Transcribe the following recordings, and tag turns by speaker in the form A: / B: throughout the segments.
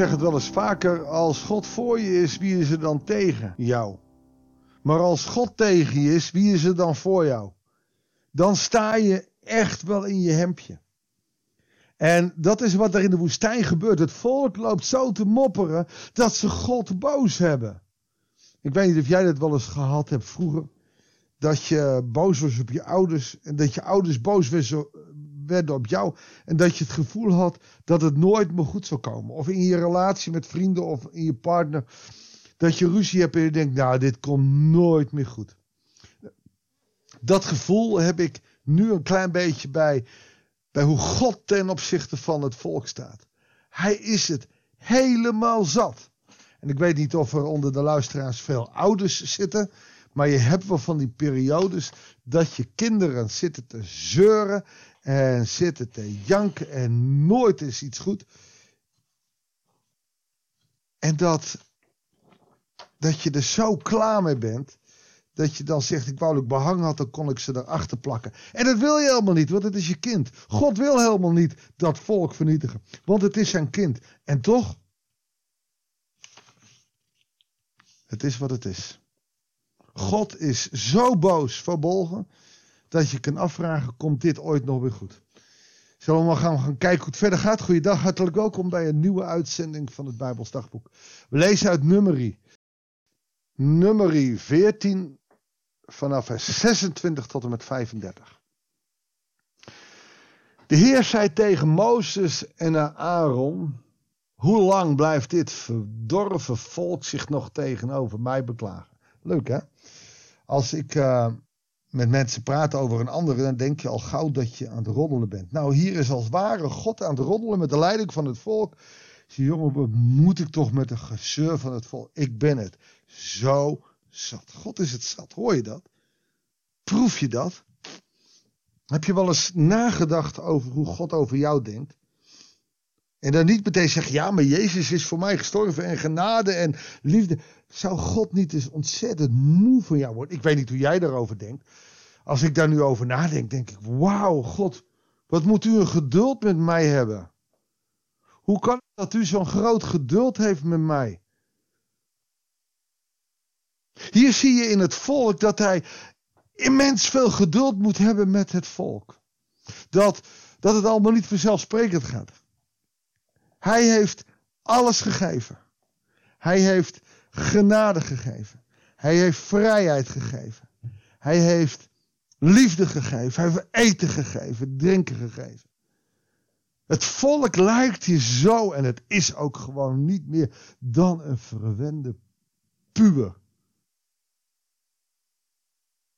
A: zeg het wel eens vaker, als God voor je is, wie is er dan tegen jou? Maar als God tegen je is, wie is er dan voor jou? Dan sta je echt wel in je hemdje. En dat is wat er in de woestijn gebeurt. Het volk loopt zo te mopperen dat ze God boos hebben. Ik weet niet of jij dat wel eens gehad hebt vroeger. Dat je boos was op je ouders. En dat je ouders boos werden op jou. En dat je het gevoel had dat het nooit meer goed zou komen. Of in je relatie met vrienden of in je partner. Dat je ruzie hebt en je denkt, nou dit komt nooit meer goed. Dat gevoel heb ik nu een klein beetje bij, bij hoe God ten opzichte van het volk staat. Hij is het helemaal zat. En ik weet niet of er onder de luisteraars veel ouders zitten. Maar je hebt wel van die periodes dat je kinderen zitten te zeuren en zitten te janken en nooit is iets goed. En dat, dat je er zo klaar mee bent, dat je dan zegt, ik wou dat ik behang had, dan kon ik ze erachter plakken. En dat wil je helemaal niet, want het is je kind. God wil helemaal niet dat volk vernietigen, want het is zijn kind. En toch, het is wat het is. God is zo boos verbolgen dat je kan afvragen, komt dit ooit nog weer goed? Zullen we maar gaan, gaan kijken hoe het verder gaat? Goeiedag, hartelijk welkom bij een nieuwe uitzending van het Bijbels Dagboek. We lezen uit Nummerie. Nummerie 14 vanaf vers 26 tot en met 35. De Heer zei tegen Mozes en Aaron, hoe lang blijft dit verdorven volk zich nog tegenover mij beklagen? Leuk hè? Als ik uh, met mensen praat over een andere, dan denk je al gauw dat je aan het roddelen bent. Nou, hier is als ware God aan het roddelen met de leiding van het volk. Zie jongen, wat moet ik toch met de gezeur van het volk? Ik ben het zo zat. God is het zat, hoor je dat? Proef je dat? Heb je wel eens nagedacht over hoe God over jou denkt? En dan niet meteen zeggen, ja, maar Jezus is voor mij gestorven en genade en liefde. Zou God niet eens ontzettend moe van jou worden? Ik weet niet hoe jij daarover denkt. Als ik daar nu over nadenk, denk ik, wauw, God, wat moet u een geduld met mij hebben? Hoe kan het dat u zo'n groot geduld heeft met mij? Hier zie je in het volk dat hij immens veel geduld moet hebben met het volk. Dat, dat het allemaal niet vanzelfsprekend gaat. Hij heeft alles gegeven. Hij heeft genade gegeven. Hij heeft vrijheid gegeven. Hij heeft liefde gegeven. Hij heeft eten gegeven, drinken gegeven. Het volk lijkt hier zo en het is ook gewoon niet meer dan een verwende puber.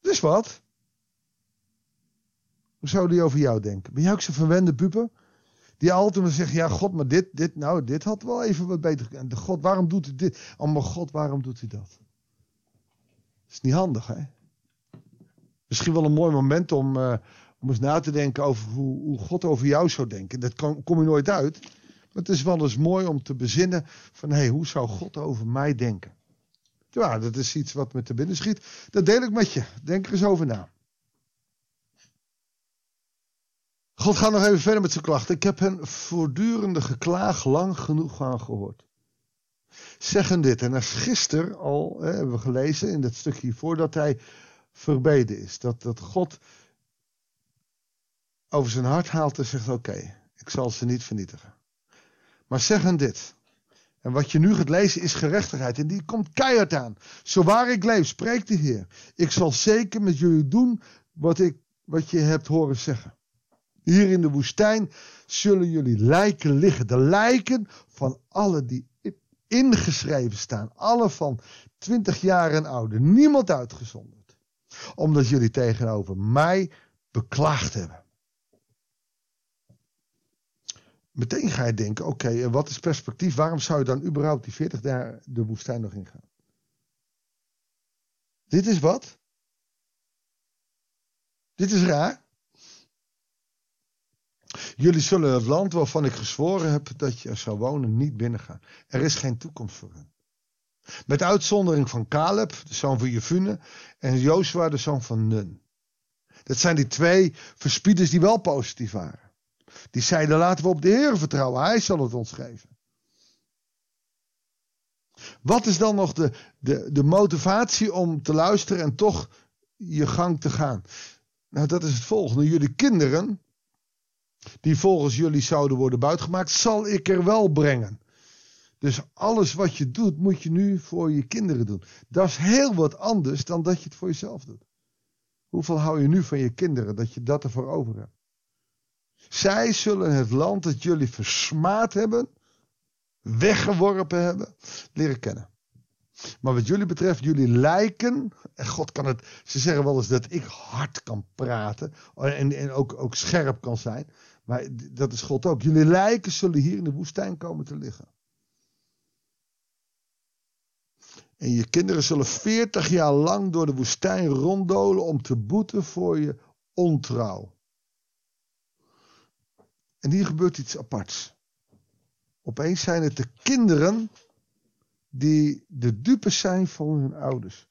A: Dus wat? Hoe zou die over jou denken? Ben jij ook zo'n verwende puber? Die altijd maar zegt, ja God, maar dit, dit, nou, dit had wel even wat beter. En de God, waarom doet hij dit? Oh, maar God, waarom doet hij dat? Is niet handig, hè? Misschien wel een mooi moment om, uh, om eens na te denken over hoe, hoe God over jou zou denken. Dat kom, kom je nooit uit. Maar het is wel eens mooi om te bezinnen van, hé, hey, hoe zou God over mij denken? Ja, dat is iets wat me te binnen schiet. Dat deel ik met je. Denk er eens over na. God gaat nog even verder met zijn klachten. Ik heb hen voortdurende geklaag lang genoeg aan gehoord. Zeggen dit, en als gisteren al hè, hebben we gelezen in dat stukje hiervoor dat hij verbeden is. Dat, dat God over zijn hart haalt en zegt: Oké, ik zal ze niet vernietigen. Maar zeggen dit. En wat je nu gaat lezen is gerechtigheid. En die komt keihard aan. Zo waar ik leef, spreekt de Heer. Ik zal zeker met jullie doen wat, ik, wat je hebt horen zeggen. Hier in de woestijn zullen jullie lijken liggen. De lijken van alle die ingeschreven staan. Alle van 20 jaar en ouder. Niemand uitgezonderd. Omdat jullie tegenover mij beklaagd hebben. Meteen ga je denken, oké, wat is perspectief? Waarom zou je dan überhaupt die 40 jaar de woestijn nog ingaan? Dit is wat? Dit is raar. Jullie zullen het land waarvan ik gezworen heb dat je er zou wonen niet binnengaan. Er is geen toekomst voor hen. Met uitzondering van Caleb, de zoon van Jefune, en Jozua, de zoon van Nun. Dat zijn die twee verspieders die wel positief waren. Die zeiden laten we op de Heer vertrouwen, hij zal het ons geven. Wat is dan nog de, de, de motivatie om te luisteren en toch je gang te gaan? Nou, dat is het volgende. Jullie kinderen, die volgens jullie zouden worden buitgemaakt, zal ik er wel brengen. Dus alles wat je doet, moet je nu voor je kinderen doen. Dat is heel wat anders dan dat je het voor jezelf doet. Hoeveel hou je nu van je kinderen dat je dat ervoor over hebt? Zij zullen het land dat jullie versmaad hebben, weggeworpen hebben, leren kennen. Maar wat jullie betreft, jullie lijken, en God kan het, ze zeggen wel eens dat ik hard kan praten en, en ook, ook scherp kan zijn. Maar dat is God ook. Jullie lijken zullen hier in de woestijn komen te liggen. En je kinderen zullen veertig jaar lang door de woestijn ronddolen om te boeten voor je ontrouw. En hier gebeurt iets aparts. Opeens zijn het de kinderen die de dupe zijn van hun ouders.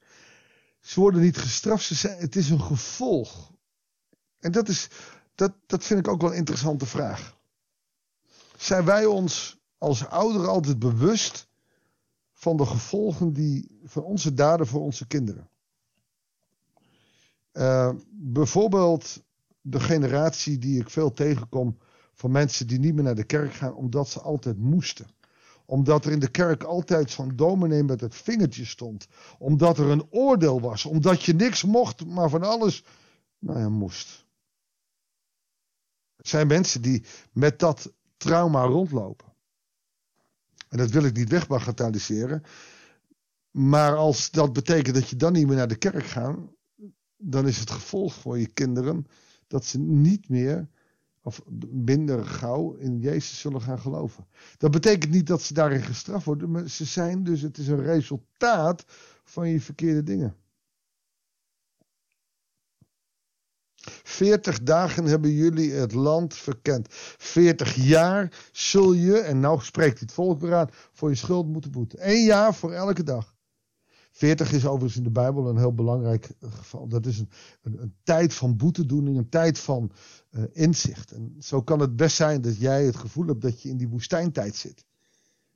A: Ze worden niet gestraft, ze zijn, het is een gevolg. En dat, is, dat, dat vind ik ook wel een interessante vraag. Zijn wij ons als ouderen altijd bewust van de gevolgen die, van onze daden voor onze kinderen? Uh, bijvoorbeeld de generatie die ik veel tegenkom van mensen die niet meer naar de kerk gaan omdat ze altijd moesten omdat er in de kerk altijd zo'n dominee met het vingertje stond. Omdat er een oordeel was. Omdat je niks mocht, maar van alles, nou ja, moest. Het zijn mensen die met dat trauma rondlopen. En dat wil ik niet wegbagatelliseren. Maar als dat betekent dat je dan niet meer naar de kerk gaat, dan is het gevolg voor je kinderen dat ze niet meer of minder gauw in Jezus zullen gaan geloven. Dat betekent niet dat ze daarin gestraft worden, maar ze zijn dus, het is een resultaat van je verkeerde dingen. Veertig dagen hebben jullie het land verkend. Veertig jaar zul je, en nou spreekt het volkberaad, voor je schuld moeten boeten. Eén jaar voor elke dag. 40 is overigens in de Bijbel een heel belangrijk geval. Dat is een, een, een tijd van boetedoening, een tijd van uh, inzicht. En zo kan het best zijn dat jij het gevoel hebt dat je in die woestijntijd zit.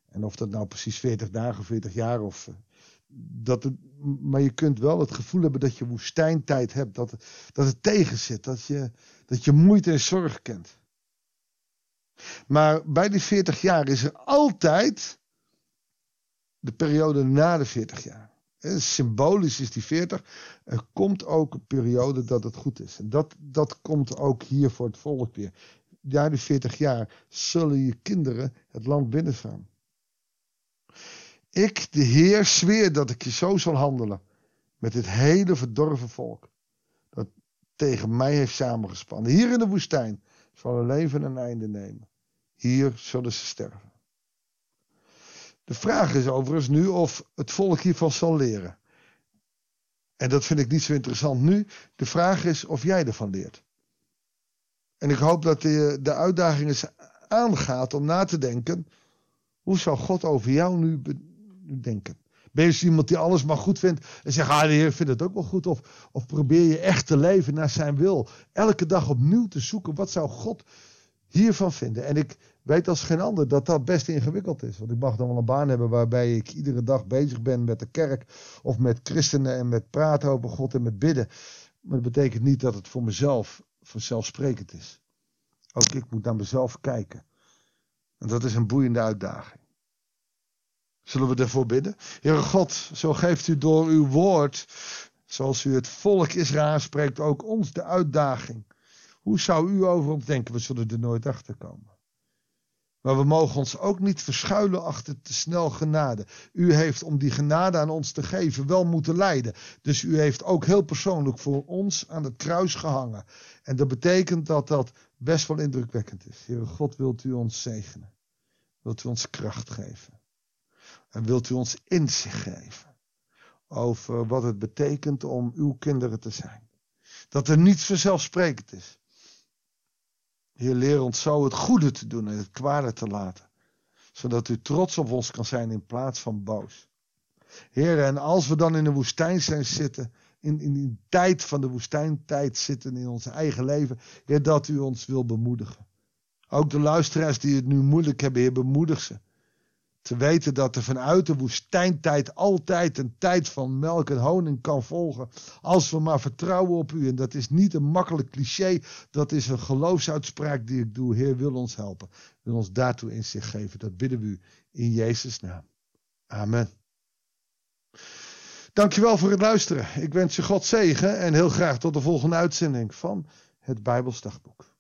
A: En of dat nou precies 40 dagen, 40 jaar of. Uh, dat het, maar je kunt wel het gevoel hebben dat je woestijntijd hebt. Dat, dat het tegen zit. Dat je, dat je moeite en zorg kent. Maar bij die 40 jaar is er altijd de periode na de 40 jaar. Symbolisch is die 40. Er komt ook een periode dat het goed is. En dat, dat komt ook hier voor het volk weer. Ja, die 40 jaar zullen je kinderen het land binnengaan. Ik, de Heer, zweer dat ik je zo zal handelen met dit hele verdorven volk. Dat tegen mij heeft samengespannen. Hier in de woestijn zal hun leven een einde nemen. Hier zullen ze sterven. De vraag is overigens nu of het volk hiervan zal leren. En dat vind ik niet zo interessant nu. De vraag is of jij ervan leert. En ik hoop dat de, de uitdaging is aangaat om na te denken. Hoe zou God over jou nu denken? Ben je dus iemand die alles maar goed vindt en zegt, ah de Heer vindt het ook wel goed. Of, of probeer je echt te leven naar zijn wil. Elke dag opnieuw te zoeken, wat zou God hiervan vinden? En ik weet als geen ander dat dat best ingewikkeld is. Want ik mag dan wel een baan hebben waarbij ik iedere dag bezig ben met de kerk of met christenen en met praten over God en met bidden. Maar dat betekent niet dat het voor mezelf vanzelfsprekend is. Ook ik moet naar mezelf kijken. En dat is een boeiende uitdaging. Zullen we ervoor bidden? Heere God, zo geeft u door uw woord, zoals u het volk Israël spreekt, ook ons de uitdaging. Hoe zou u over ons denken? We zullen er nooit achter komen. Maar we mogen ons ook niet verschuilen achter te snel genade. U heeft om die genade aan ons te geven wel moeten lijden. Dus u heeft ook heel persoonlijk voor ons aan het kruis gehangen. En dat betekent dat dat best wel indrukwekkend is. Heere God, wilt u ons zegenen? Wilt u ons kracht geven? En wilt u ons inzicht geven over wat het betekent om uw kinderen te zijn? Dat er niets vanzelfsprekend is. Heer, leer ons zo het goede te doen en het kwade te laten. Zodat u trots op ons kan zijn in plaats van boos. Heer, en als we dan in de woestijn zijn zitten, in, in die tijd van de woestijntijd zitten in ons eigen leven, Heer, dat u ons wil bemoedigen. Ook de luisteraars die het nu moeilijk hebben, Heer, bemoedig ze. Te weten dat er vanuit de woestijntijd altijd een tijd van melk en honing kan volgen. Als we maar vertrouwen op u. En dat is niet een makkelijk cliché. Dat is een geloofsuitspraak die ik doe. Heer wil ons helpen. Wil ons daartoe in zich geven. Dat bidden we u in Jezus' naam. Amen. Dankjewel voor het luisteren. Ik wens je God zegen en heel graag tot de volgende uitzending van het Bijbelsdagboek.